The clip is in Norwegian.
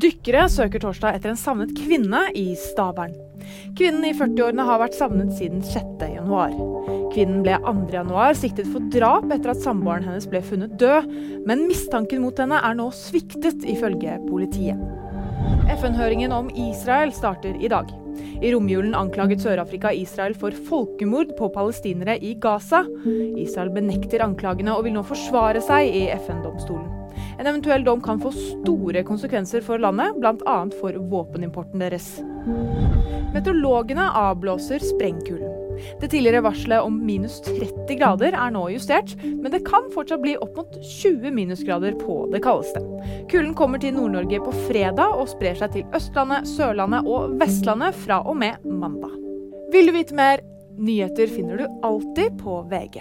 Dykkere søker torsdag etter en savnet kvinne i Stavern. Kvinnen i 40-årene har vært savnet siden 6.1. Kvinnen ble 2.1 siktet for drap etter at samboeren hennes ble funnet død, men mistanken mot henne er nå sviktet, ifølge politiet. FN-høringen om Israel starter i dag. I romjulen anklaget Sør-Afrika Israel for folkemord på palestinere i Gaza. Israel benekter anklagene og vil nå forsvare seg i FN-domstolen. En eventuell dom kan få store konsekvenser for landet, bl.a. for våpenimporten deres. Meteorologene avblåser sprengkulden. Det tidligere varselet om minus 30 grader er nå justert, men det kan fortsatt bli opp mot 20 minusgrader på det kaldeste. Kulden kommer til Nord-Norge på fredag og sprer seg til Østlandet, Sørlandet og Vestlandet fra og med mandag. Vil du vite mer? Nyheter finner du alltid på VG.